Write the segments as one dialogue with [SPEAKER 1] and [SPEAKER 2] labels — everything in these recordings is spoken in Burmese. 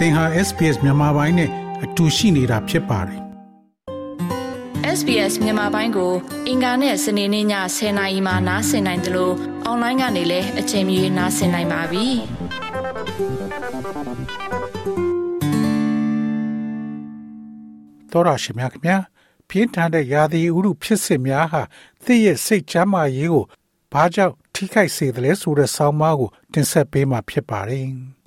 [SPEAKER 1] သင်ဟာ SPS မြန်မာပိုင်းနဲ့အတူရှိနေတာဖြစ်ပါတယ်
[SPEAKER 2] SBS မြန်မာပိုင်းကို အင်ကာနဲ့စနေနေ့ည10:00နာရီမှနားဆင်နိုင်တယ်လို့အွန်လိုင်းကနေလည်းအချိန်မီနားဆင်နိုင်ပါပြီ
[SPEAKER 1] တော်ရရှိမြခင်ဗျာပြင်းထန်တဲ့ရာသီဥတုဖြစ်စဉ်များဟာသည့်ရဲ့စိတ်ချမ်းသာရေးကိုဘာကြောင့်ထိခိုက်စေသလဲဆိုတဲ့ဆောင်းပါးကိုတင်ဆက်ပေးမှာဖြစ်ပါတယ်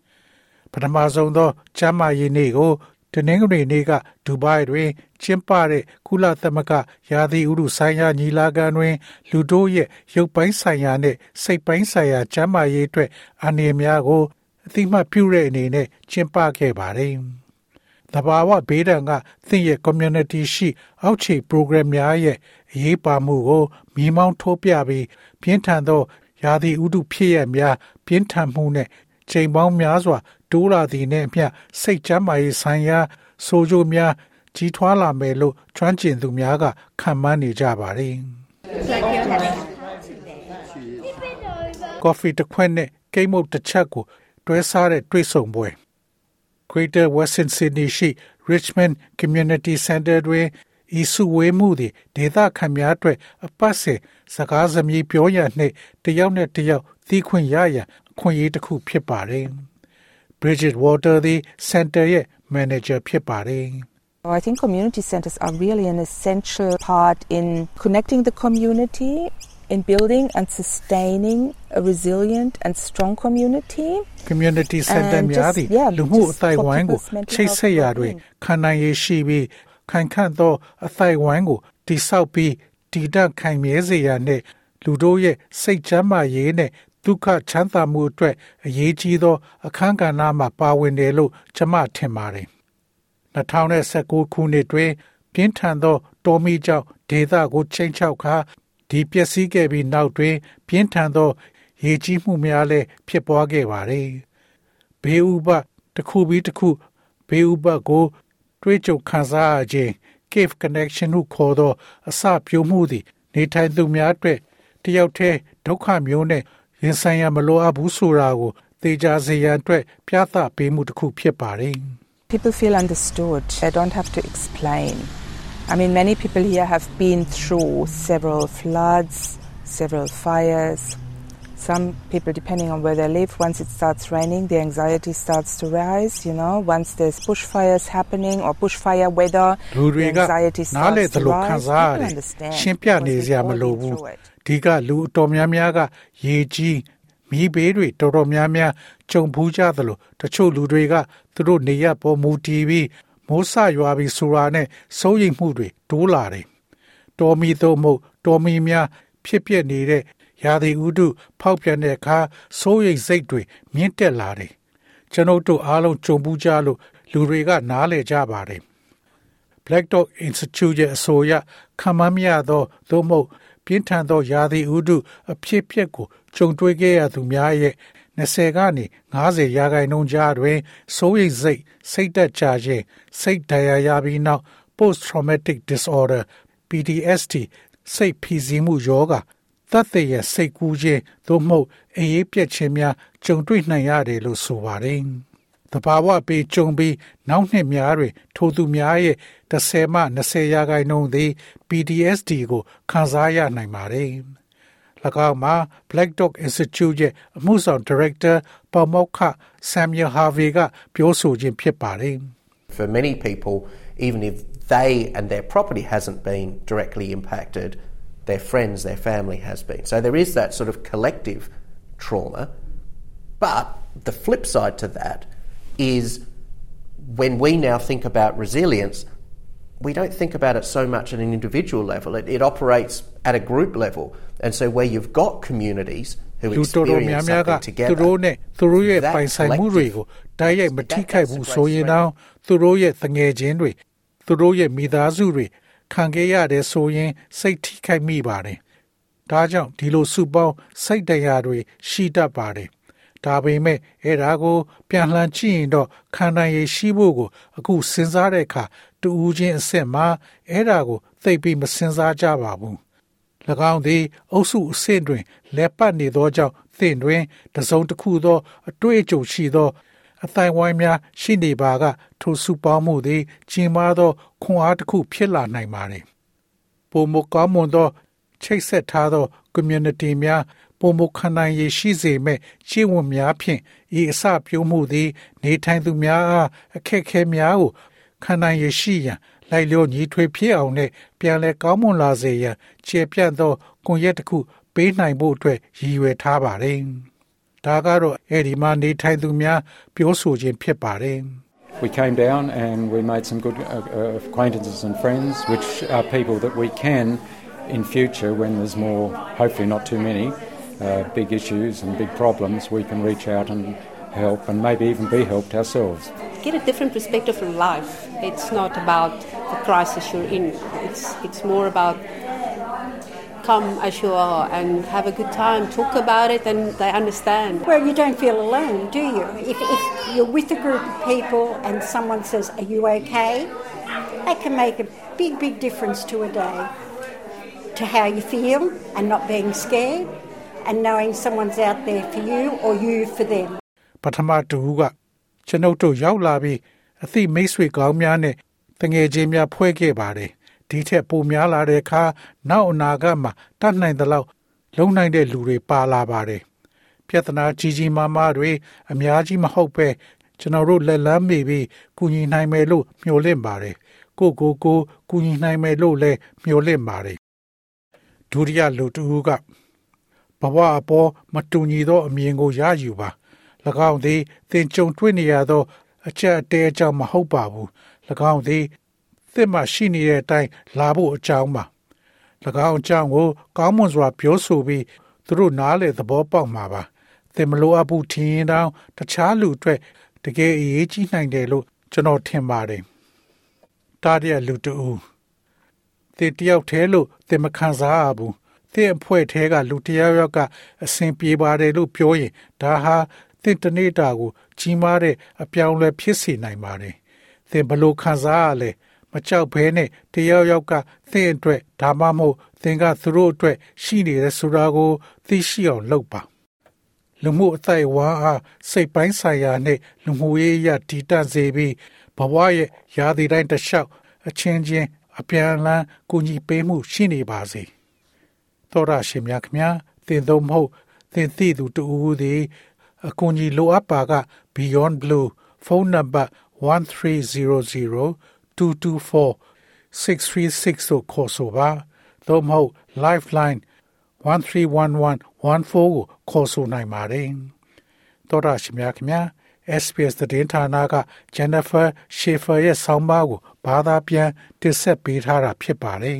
[SPEAKER 1] ပထမဆုံးသောကျမ်းမာရေးနေ့ကိုတနင်္ဂနွေနေ့ကဒူဘိုင်းတွင် ကျင်းပတဲ့ကုလသမဂ္ဂရာသီဥတုဆိုင်ရာညီလာခံတွင် လူတို့ရဲ့ရုပ်ပိုင်းဆိုင်ရာနဲ့စိတ်ပိုင်းဆိုင်ရာကျန်းမာရေးအတွက်အနေများကိုအသိမှတ်ပြုတဲ့အနေနဲ့ကျင်းပခဲ့ပါတယ်။တဘာဝဘေးဒဏ်ကသင်ရဲ့ community ရှိအောက်ခြေ program များရဲ့အရေးပါမှုကိုမိမောင်းထိုးပြပြီးပြင်းထန်သောရာသီဥတုဖြစ်ရများပြင်းထန်မှုနဲ့ချိန်ပေါင်းများစွာ တိုးလာသည်နှင့်အမျှစိတ်ကျန်းမာရေးဆိုင်ရာဆိုကြများကြီးထွားလာမယ်လို့ကျွမ်းကျင်သူများကခန့်မှန်းနေကြပါတယ်။ကော်ဖီတစ်ခွက်နဲ့ကိတ်မုတ်တစ်ချက်ကိုတွဲစားတဲ့တွေ့ဆုံပွဲ Greater Western Sydney ရှိ Richmond Community Center တွင်ဤစုဝေးမှုသည်ဒေသခံများအတွက်အပတ်စဉ်စကားစမြည်ပြောရနှင့်တယောက်နဲ့တယောက်သိခွင့်ရရန်အခွင့်အရေးတစ်ခုဖြစ်ပါတယ်။ Bridget Water သည် Center ရဲ့ Manager ဖြစ်ပါတယ်
[SPEAKER 3] I think community centers are really an essential part in connecting the community, in building and sustaining a resilient and strong community.
[SPEAKER 1] community center
[SPEAKER 3] And
[SPEAKER 1] များ
[SPEAKER 3] just-
[SPEAKER 1] သည်
[SPEAKER 3] yeah,
[SPEAKER 1] လူမှု
[SPEAKER 3] just
[SPEAKER 1] အသိုက်ဝိုင်းကို
[SPEAKER 3] for people's mental
[SPEAKER 1] ချိတ်ဆက်ရာတွင်
[SPEAKER 3] health
[SPEAKER 1] ခံနိုင်ရည်ရှိပြီးခိုင်ခန့်သောအသိုက်ဝိုင်းကိုတိဆောက်ပြီးတည်တံ့ခိုင်မြဲစေရနှင့်လူတို့ရဲ့စိတ်ချမ်းသာရေးနှင့် ဒုက္ခချမ်းသာမှုအတွက်အရေးကြီးသော အခန်းကဏ္ဍမှာပါဝင်တယ်လို့ကျွန်မထင်ပါတယ်2019ခုနှစ်တွင် ပြင်းထန်သော တော်မီကြောင့်ဒေသကိုချိန်ချောက်ခါဒီပျက်စီးခဲ့ပြီးနောက်တွင် ပြင်းထန်သော ရေကြီးမှုများလည်းဖြစ်ပွားခဲ့ပါတယ်။ဘေးဥပတစ်ခုပြီးတစ်ခုဘေးဥပကို တွေးကြုံခံစားရခြင်း cave connection ဟုခေါ်သော အစပြုံးမှုသည် နေထိုင်သူများအတွက်တယောက်တည်းဒုက္ခမျိုးနဲ့ ရင်ဆိုင်ရမလိုအပ်ဘူးဆိုတာကိုသေချာစေရန်အတွက်ပြသပေးမှုတစ်ခုဖြစ်ပါတယ်။
[SPEAKER 3] People feel understood. They don't have to explain. I mean, many people here have been through several floods, several fires. Some people, depending on where they live, once it starts raining, the anxiety starts to rise. You know, once there's bushfires happening or bushfire weather,
[SPEAKER 1] လူတွေ
[SPEAKER 3] the
[SPEAKER 1] က
[SPEAKER 3] anxiety
[SPEAKER 1] နားလေ
[SPEAKER 3] starts
[SPEAKER 1] သ
[SPEAKER 3] to
[SPEAKER 1] လိုခံ
[SPEAKER 3] rise.
[SPEAKER 1] စားရ
[SPEAKER 3] People
[SPEAKER 1] တယ်
[SPEAKER 3] understand.
[SPEAKER 1] ရှင်းပြနေ
[SPEAKER 3] because
[SPEAKER 1] စရာ
[SPEAKER 3] we've
[SPEAKER 1] မ
[SPEAKER 3] all
[SPEAKER 1] လို
[SPEAKER 3] been
[SPEAKER 1] ဘူး
[SPEAKER 3] through it.
[SPEAKER 1] ဒီကလူအတော်များများက ရေကြီးမိဘေးတွေတော်တော်များများကြုံဖူးကြသလိုတချို့လူတွေကသူတို့နေရပေါ်မူတည်ပြီးမိုးဆရွာပြီးဆိုတာနဲ့စိုးရိမ်မှုတွေတိုးလာတယ်တော်မီသို့မဟုတ်တော်မီများဖြစ်ပျက်နေတဲ့ရာသီဥတုဖောက်ပြန်တဲ့အခါစိုးရိမ်စိတ်တွေမြင့်တက်လာတယ်ကျွန်ုပ်တို့အားလုံးကြုံဘူးကြလို့လူတွေကနားလည်ကြပါတယ် Black Dog Institute ရဲ့အဆိုအရခံမမရသောသို့မဟုတ် ပြင်းထန်သောရာသီဥတုအဖြစ်ပြက်ကိုကြုံတွေ့ခဲ့ရသူများရဲ့20ကနေ90ရာခိုင်နှုန်းကြားတွင်စိုးရိမ်စိတ်စိတ်သက်သာခြင်းစိတ်ဒဏ်ရာရပြီးနောက် post traumatic disorder PTSD စိတ်ဖိစီးမှုယောဂသတ်သေရဲ့စိတ်ကူးခြင်းသို့မဟုတ်အေးရေးပြက်ခြင်းများကြုံတွေ့နိုင်ရတယ်လို့ဆိုပါတယ်။ တဘာဝပေးကြုံပြီးနောက်နှစ်များတွင်ထိုသူများရဲ့10မှ20ရာခိုင်နှုန်းသည် PTSD ကိုခံစားရနိုင်ပါတယ်။၎င်းမှာ Black Dog Institute ရဲ့အမှုဆောင် Director ပေါမောက္ခ Samuel Harvey ကပြောဆိုခြင်းဖြစ်ပါတယ်။
[SPEAKER 4] For many people, even if they and their property hasn't been directly impacted, their friends, their family has been. So there is that sort of collective trauma. But the flip side to that is when we now think about resilience, we don't think about it so much at an individual level. It, it operates at a group level. And so where you've got communities who
[SPEAKER 1] လူတော်တော်များ
[SPEAKER 4] experience
[SPEAKER 1] များက
[SPEAKER 4] something
[SPEAKER 1] သူ
[SPEAKER 4] together,
[SPEAKER 1] တို့နဲ့သူတို့ရဲ့
[SPEAKER 4] that
[SPEAKER 1] ပိုင်ဆိုင်မှုတွေကို
[SPEAKER 4] collective
[SPEAKER 1] တိုက်ရိုက်မထိခိုက်ဘူးဆိုရင်တော့သူတို့ရဲ့တငယ်ချင်းတွေသူတို့ရဲ့မိသားစုတွေခံခဲ့ရတယ်ဆိုရင်စိတ်ထိခိုက်မိပါတယ်။ဒါကြောင့်ဒီလိုစုပေါင်းစိတ်တရားတွေရှိတတ်ပါတယ်။ ဒါပေမဲ့အဲ့ဒါကို ပြန်လှန်ကြည့်ရင်တော့ခံနိုင်ရည်ရှိဖို့ကို အခုစဉ်းစားတဲ့အခါတူဦးချင်းအစ်စ်မှာအဲ့ဒါကိုသိပ်ပြီးမစဉ်းစားကြပါဘူး။၎င်းသည် အုပ်စုအဆင့်တွင်လက်ပတ်နေသောကြောင့်သင်တွင်တစုံတစ်ခုသော အတွေ့အကြုံရှိသောအသိုင်းဝိုင်းများရှိနေပါကထိုစုပေါင်းမှုသည်ကြီးမားသောခွန်အားတစ်ခုဖြစ်လာနိုင်ပါတယ်။ပုံမကောင်းမွန်သောချိတ်ဆက်ထားသော community များ ပုံမခံနိုင်ရရှိစေမဲ့ခြေဝင်များဖြင့်ဤအစပြုံးမှုသည် နေထိုင်သူများအားအခက်ခဲများကိုခံနိုင်ရရှိရန်လိုက်လျောညီထွေဖြစ်အောင်နဲ့ပြန်လည်ကောင်းမွန်လာစေရန်ခြေပြန့်သောကွန်ရက်တစ်ခုပေးနိုင်ဖို့အတွက်ရည်ရွယ်ထားပါတယ်။ဒါကတော့အဲ့ဒီမှာနေထိုင်သူများပြောဆိုခြင်းဖြစ်ပါတယ်။
[SPEAKER 5] We came down and we made some good uh, acquaintances and friends, which are people that we can, in future, when there's more, hopefully not too many, uh, big issues and big problems, we can reach out and help and maybe even be helped ourselves.
[SPEAKER 6] Get a different perspective from life. It's not about the crisis you're in. It's it's more about come as you are and have a good time, talk about it, and they understand.
[SPEAKER 7] Well, you don't feel alone, do you? If, if you're with a group of people and someone says, Are you okay? That can make a big, big difference to a day. To how you feel and not being scared and knowing someone's out there for you or you for them.
[SPEAKER 1] ပထမတူကကျွန်ုပ်တို့ရောက်လာပြီးအသိမိတ်ဆွေကောင်းများနဲ့တငယ်ချင်းများဖွဲ့ခဲ့ပါတယ်။ဒီထက်ပိုများလာတဲ့အခါနောက်အနာဂတ်မှာတတ်နိုင်သလောက်လုံနိုင်တဲ့လူတွေပါလာပါတယ်။ပြဿနာကြီးကြီးမားမားတွေအများကြီးမဟုတ်ပဲကျွန်တော်တို့လက်လန်းမိပြီးကူညီနိုင်မယ်လို့မျှော်လင့်ပါတယ်။ကိုကိုကိုကူညီနိုင်မယ်လို့လည်းမျှော်လင့်ပါတယ်။ဒုတိယလူတူက ဘဝအပေါ်မတူညီသောအမြင်ကိုရယူပါ၎င်းသည်သင်ကြုံတွေ့နေရသောအချက်အတဲအကြောင်းမဟုတ်ပါဘူး၎င်းသည်သစ်မှရှိနေတဲ့အတိုင်းလာဖို့အကြောင်းပါ၎င်းအကြောင်းကိုကောင်းမွန်စွာပြောဆိုပြီးသူတို့နားလေသဘောပေါက်မှာပါသင်မလိုအပ်ဘူးထင်ရင်တောင်တခြားလူအတွက်တကယ်အရေးကြီးနိုင်တယ်လို့ကျွန်တော်ထင်ပါတယ်တားရလူတူသင်တယောက်တည်းလို့သင်မခံစားရဘူး သင်အဖွဲ့ထဲကလူတယောက်ယောက်က အဆင်ပြေပါတယ်လို့ပြောရင်ဒါဟာသင်တနေ့တာကို ကြီးမားတဲ့အပြောင်းလဲဖြစ်စေနိုင်ပါတယ်သင်ဘလို့ခံစားရလဲမကြောက်ဘဲနဲ့တယောက်ယောက်ကသင်အတွက်ဒါမှမဟုတ်သင်ကသူတို့အတွက်ရှိနေတဲ့ဆိုတာကို သိရှိအောင်လုပ်ပါလူမှုအသိဝါအားစိတ်ပိုင်းဆိုင်ရာနဲ့လူမှုရေးရတည်တံ့စေပြီးဘဝရဲ့ရာသီတိုင်းတစ်လျှောက်အချင်းချင်းအပြန်အလှန်ကူညီပေးမှုရှိနေပါစေ သောရရှင်များခင်ဗျာသင်သုံးမဟုတ်သင်သိသူတူဦးသည်အကူအညီလိုအပ်ပါက Beyond Blue ဖုန်းနံပါတ်1300 224 636ကိုခေါ်ဆိုပါသို့မဟုတ် lifeline 1311 14ကိုခေါ်ဆိုနိုင်ပါတယ်တော်ရရှိမြခင်များ SPS သတင်းဌာနက Jennifer Schaefer ရဲ့ဆောင်းပါးကိုဘာသာပြန်တင်ဆက်ပေးထားတာဖြစ်ပါတယ်